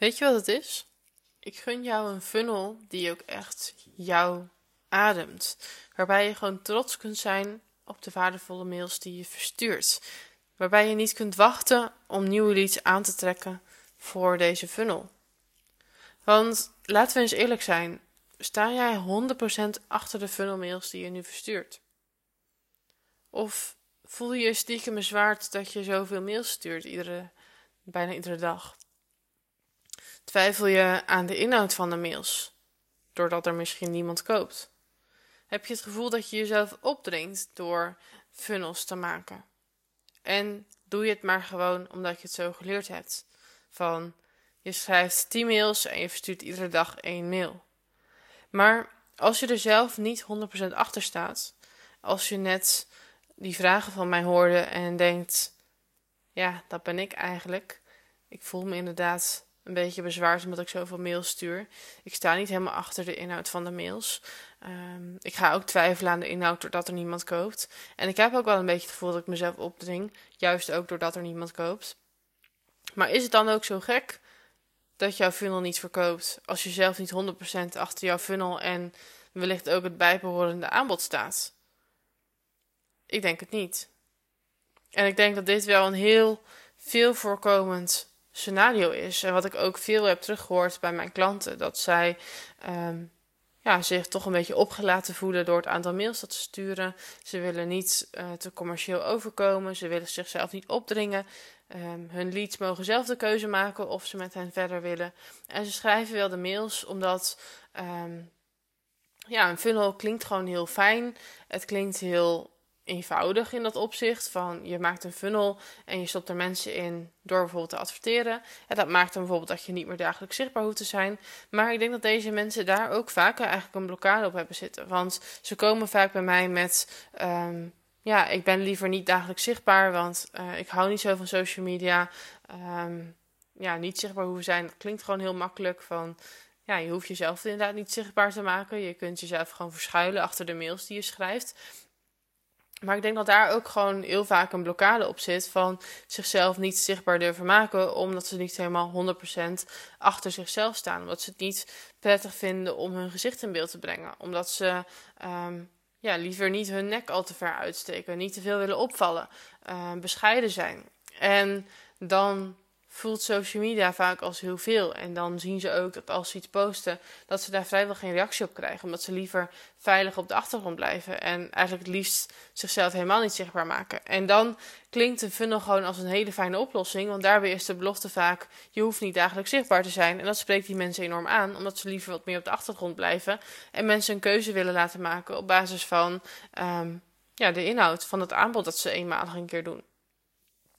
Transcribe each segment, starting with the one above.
Weet je wat het is? Ik gun jou een funnel die ook echt jou ademt. Waarbij je gewoon trots kunt zijn op de waardevolle mails die je verstuurt. Waarbij je niet kunt wachten om nieuwe leads aan te trekken voor deze funnel. Want laten we eens eerlijk zijn: sta jij 100% achter de funnel mails die je nu verstuurt? Of voel je je stiekem bezwaard dat je zoveel mails stuurt, iedere, bijna iedere dag? Twijfel je aan de inhoud van de mails, doordat er misschien niemand koopt? Heb je het gevoel dat je jezelf opdringt door funnels te maken? En doe je het maar gewoon omdat je het zo geleerd hebt? Van je schrijft 10 mails en je verstuurt iedere dag één mail. Maar als je er zelf niet 100% achter staat, als je net die vragen van mij hoorde en denkt: ja, dat ben ik eigenlijk. Ik voel me inderdaad een beetje bezwaard omdat ik zoveel mails stuur. Ik sta niet helemaal achter de inhoud van de mails. Um, ik ga ook twijfelen aan de inhoud doordat er niemand koopt. En ik heb ook wel een beetje het gevoel dat ik mezelf opdring, juist ook doordat er niemand koopt. Maar is het dan ook zo gek dat jouw funnel niet verkoopt als je zelf niet 100% achter jouw funnel en wellicht ook het bijbehorende aanbod staat? Ik denk het niet. En ik denk dat dit wel een heel veel voorkomend scenario is. En wat ik ook veel heb teruggehoord bij mijn klanten, dat zij um, ja, zich toch een beetje opgelaten voelen door het aantal mails dat ze sturen. Ze willen niet uh, te commercieel overkomen, ze willen zichzelf niet opdringen. Um, hun leads mogen zelf de keuze maken of ze met hen verder willen. En ze schrijven wel de mails omdat um, ja, een funnel klinkt gewoon heel fijn. Het klinkt heel eenvoudig in dat opzicht. Van je maakt een funnel en je stopt er mensen in door bijvoorbeeld te adverteren. En dat maakt dan bijvoorbeeld dat je niet meer dagelijks zichtbaar hoeft te zijn. Maar ik denk dat deze mensen daar ook vaker eigenlijk een blokkade op hebben zitten. Want ze komen vaak bij mij met. Um, ja, ik ben liever niet dagelijks zichtbaar, want uh, ik hou niet zo van social media. Um, ja, niet zichtbaar hoeven zijn, dat klinkt gewoon heel makkelijk. Van, ja, je hoeft jezelf inderdaad niet zichtbaar te maken. Je kunt jezelf gewoon verschuilen achter de mails die je schrijft. Maar ik denk dat daar ook gewoon heel vaak een blokkade op zit van zichzelf niet zichtbaar durven maken, omdat ze niet helemaal 100% achter zichzelf staan. Omdat ze het niet prettig vinden om hun gezicht in beeld te brengen. Omdat ze um, ja, liever niet hun nek al te ver uitsteken, niet te veel willen opvallen, uh, bescheiden zijn. En dan voelt social media vaak als heel veel. En dan zien ze ook dat als ze iets posten, dat ze daar vrijwel geen reactie op krijgen. Omdat ze liever veilig op de achtergrond blijven. En eigenlijk het liefst zichzelf helemaal niet zichtbaar maken. En dan klinkt een funnel gewoon als een hele fijne oplossing. Want daarbij is de belofte vaak, je hoeft niet dagelijks zichtbaar te zijn. En dat spreekt die mensen enorm aan. Omdat ze liever wat meer op de achtergrond blijven. En mensen een keuze willen laten maken op basis van um, ja, de inhoud van het aanbod dat ze eenmalig een keer doen.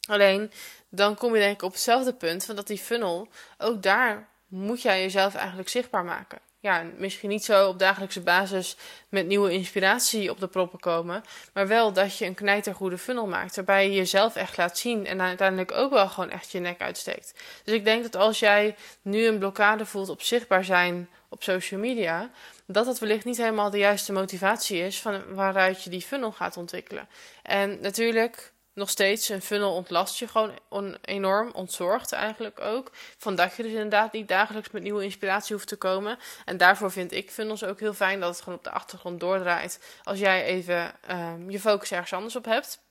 Alleen dan kom je denk ik op hetzelfde punt van dat die funnel, ook daar moet jij jezelf eigenlijk zichtbaar maken. Ja, misschien niet zo op dagelijkse basis met nieuwe inspiratie op de proppen komen, maar wel dat je een knijtergoede funnel maakt, waarbij je jezelf echt laat zien en uiteindelijk ook wel gewoon echt je nek uitsteekt. Dus ik denk dat als jij nu een blokkade voelt op zichtbaar zijn op social media, dat dat wellicht niet helemaal de juiste motivatie is van waaruit je die funnel gaat ontwikkelen. En natuurlijk nog steeds een funnel ontlast je gewoon on, enorm, ontzorgt eigenlijk ook. Van dat je dus inderdaad niet dagelijks met nieuwe inspiratie hoeft te komen. En daarvoor vind ik funnels ook heel fijn dat het gewoon op de achtergrond doordraait. Als jij even um, je focus ergens anders op hebt.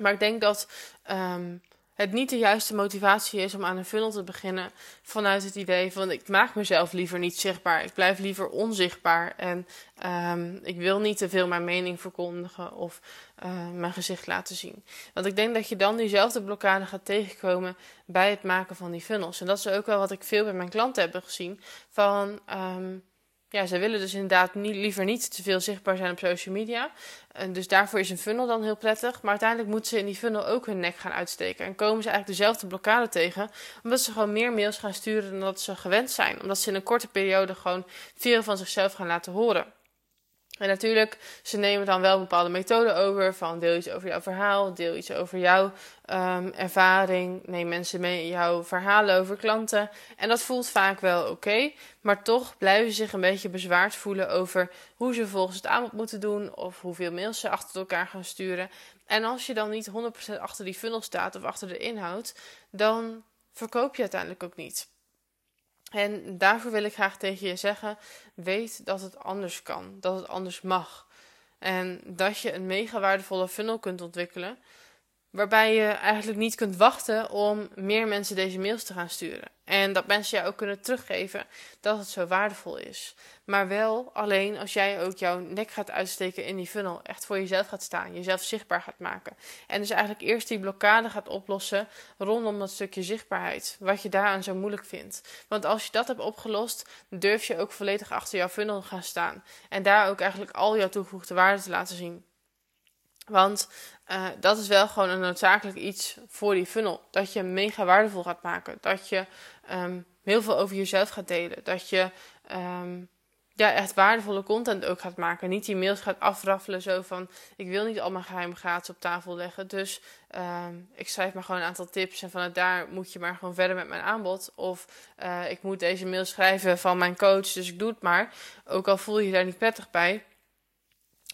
Maar ik denk dat um, het niet de juiste motivatie is om aan een funnel te beginnen vanuit het idee van ik maak mezelf liever niet zichtbaar. Ik blijf liever onzichtbaar en um, ik wil niet te veel mijn mening verkondigen of uh, mijn gezicht laten zien. Want ik denk dat je dan diezelfde blokkade gaat tegenkomen bij het maken van die funnels. En dat is ook wel wat ik veel bij mijn klanten heb gezien. Van um, ja, ze willen dus inderdaad niet, liever niet te veel zichtbaar zijn op social media. En dus daarvoor is een funnel dan heel prettig. Maar uiteindelijk moeten ze in die funnel ook hun nek gaan uitsteken. En komen ze eigenlijk dezelfde blokkade tegen. Omdat ze gewoon meer mails gaan sturen dan dat ze gewend zijn. Omdat ze in een korte periode gewoon veel van zichzelf gaan laten horen. En natuurlijk, ze nemen dan wel bepaalde methoden over. Van deel iets over jouw verhaal, deel iets over jouw um, ervaring. Neem mensen mee in jouw verhalen over klanten. En dat voelt vaak wel oké. Maar toch blijven ze zich een beetje bezwaard voelen over hoe ze volgens het aanbod moeten doen. Of hoeveel mails ze achter elkaar gaan sturen. En als je dan niet 100% achter die funnel staat of achter de inhoud, dan verkoop je uiteindelijk ook niet. En daarvoor wil ik graag tegen je zeggen: weet dat het anders kan, dat het anders mag. En dat je een mega waardevolle funnel kunt ontwikkelen Waarbij je eigenlijk niet kunt wachten om meer mensen deze mails te gaan sturen. En dat mensen jou ook kunnen teruggeven dat het zo waardevol is. Maar wel alleen als jij ook jouw nek gaat uitsteken in die funnel. Echt voor jezelf gaat staan. Jezelf zichtbaar gaat maken. En dus eigenlijk eerst die blokkade gaat oplossen rondom dat stukje zichtbaarheid. Wat je daaraan zo moeilijk vindt. Want als je dat hebt opgelost, durf je ook volledig achter jouw funnel gaan staan. En daar ook eigenlijk al jouw toegevoegde waarde te laten zien. Want uh, dat is wel gewoon een noodzakelijk iets voor die funnel. Dat je mega waardevol gaat maken. Dat je um, heel veel over jezelf gaat delen. Dat je um, ja, echt waardevolle content ook gaat maken. Niet die mails gaat afraffelen zo van... ik wil niet al mijn geheime gratis op tafel leggen. Dus um, ik schrijf maar gewoon een aantal tips... en vanuit daar moet je maar gewoon verder met mijn aanbod. Of uh, ik moet deze mail schrijven van mijn coach, dus ik doe het maar. Ook al voel je je daar niet prettig bij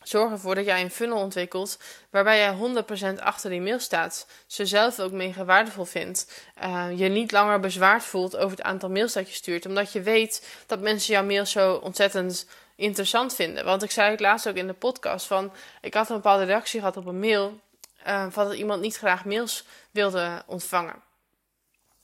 Zorg ervoor dat jij een funnel ontwikkelt waarbij jij 100% achter die mail staat. Ze zelf ook mega waardevol vindt. Uh, je niet langer bezwaard voelt over het aantal mails dat je stuurt. Omdat je weet dat mensen jouw mail zo ontzettend interessant vinden. Want ik zei het laatst ook in de podcast van... Ik had een bepaalde reactie gehad op een mail... Uh, van dat iemand niet graag mails wilde ontvangen.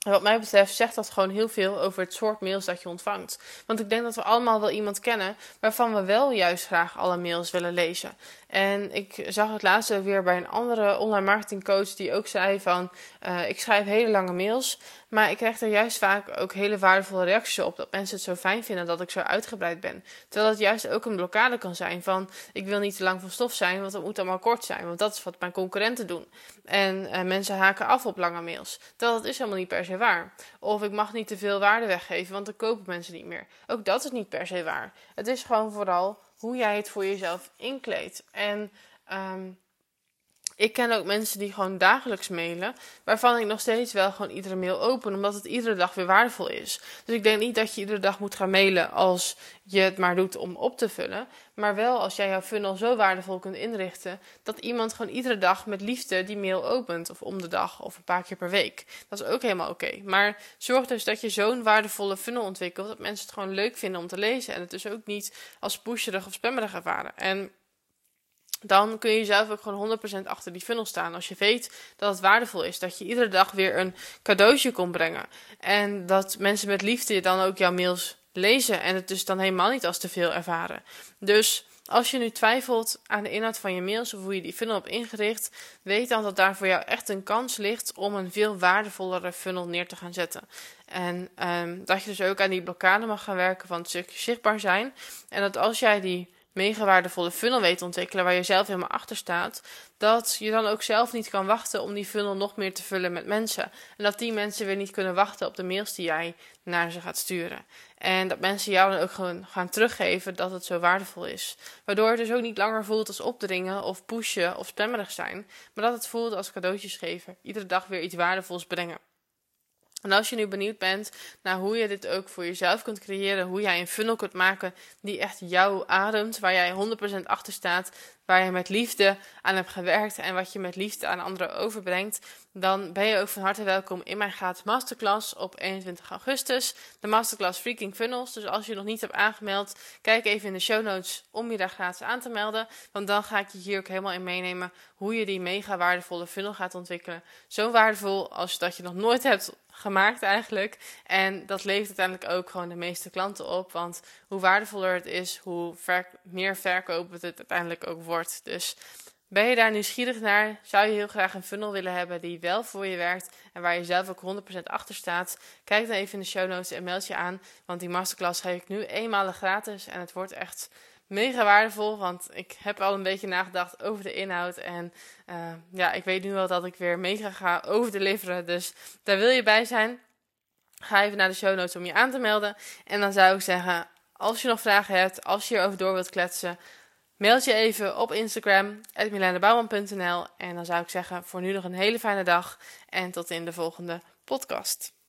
En wat mij betreft zegt dat gewoon heel veel over het soort mails dat je ontvangt. Want ik denk dat we allemaal wel iemand kennen waarvan we wel juist graag alle mails willen lezen. En ik zag het laatst weer bij een andere online marketingcoach die ook zei van... Uh, ik schrijf hele lange mails, maar ik krijg er juist vaak ook hele waardevolle reacties op. Dat mensen het zo fijn vinden dat ik zo uitgebreid ben. Terwijl het juist ook een blokkade kan zijn van... ik wil niet te lang van stof zijn, want het moet allemaal kort zijn. Want dat is wat mijn concurrenten doen. En uh, mensen haken af op lange mails. Terwijl dat is helemaal niet per se waar. Of ik mag niet te veel waarde weggeven, want dan kopen mensen niet meer. Ook dat is niet per se waar. Het is gewoon vooral hoe jij het voor jezelf inkleedt. En um, ik ken ook mensen die gewoon dagelijks mailen, waarvan ik nog steeds wel gewoon iedere mail open, omdat het iedere dag weer waardevol is. Dus ik denk niet dat je iedere dag moet gaan mailen als je het maar doet om op te vullen, maar wel als jij jouw funnel zo waardevol kunt inrichten dat iemand gewoon iedere dag met liefde die mail opent, of om de dag of een paar keer per week. Dat is ook helemaal oké. Maar zorg dus dat je zo'n waardevolle funnel ontwikkelt dat mensen het gewoon leuk vinden om te lezen en het dus ook niet als pusherig of spammerig ervaren. En dan kun je zelf ook gewoon 100% achter die funnel staan. Als je weet dat het waardevol is, dat je iedere dag weer een cadeautje komt brengen. En dat mensen met liefde dan ook jouw mails lezen en het dus dan helemaal niet als te veel ervaren. Dus als je nu twijfelt aan de inhoud van je mails of hoe je die funnel hebt ingericht, weet dan dat daar voor jou echt een kans ligt om een veel waardevollere funnel neer te gaan zetten. En um, dat je dus ook aan die blokkade mag gaan werken van het stukje zichtbaar zijn. En dat als jij die mega waardevolle funnel weet ontwikkelen waar je zelf helemaal achter staat, dat je dan ook zelf niet kan wachten om die funnel nog meer te vullen met mensen. En dat die mensen weer niet kunnen wachten op de mails die jij naar ze gaat sturen. En dat mensen jou dan ook gewoon gaan teruggeven dat het zo waardevol is. Waardoor het dus ook niet langer voelt als opdringen of pushen of spammerig zijn, maar dat het voelt als cadeautjes geven. Iedere dag weer iets waardevols brengen. En als je nu benieuwd bent naar hoe je dit ook voor jezelf kunt creëren, hoe jij een funnel kunt maken die echt jou ademt, waar jij 100% achter staat, waar je met liefde aan hebt gewerkt en wat je met liefde aan anderen overbrengt, dan ben je ook van harte welkom in mijn gratis masterclass op 21 augustus. De masterclass Freaking Funnels. Dus als je nog niet hebt aangemeld, kijk even in de show notes om je daar gratis aan te melden. Want dan ga ik je hier ook helemaal in meenemen hoe je die mega waardevolle funnel gaat ontwikkelen. Zo waardevol als dat je nog nooit hebt gemaakt eigenlijk. En dat levert uiteindelijk ook gewoon de meeste klanten op. Want hoe waardevoller het is, hoe meer verkoop het uiteindelijk ook wordt. Dus ben je daar nieuwsgierig naar? Zou je heel graag een funnel willen hebben die wel voor je werkt en waar je zelf ook 100% achter staat? Kijk dan even in de show notes en meld je aan, want die masterclass geef ik nu eenmalig gratis en het wordt echt mega waardevol, want ik heb al een beetje nagedacht over de inhoud en uh, ja, ik weet nu wel dat ik weer mega ga overdeliveren, dus daar wil je bij zijn. Ga even naar de show notes om je aan te melden en dan zou ik zeggen, als je nog vragen hebt, als je erover door wilt kletsen, Mail je even op Instagram, milanebouwman.nl. En dan zou ik zeggen, voor nu nog een hele fijne dag. En tot in de volgende podcast.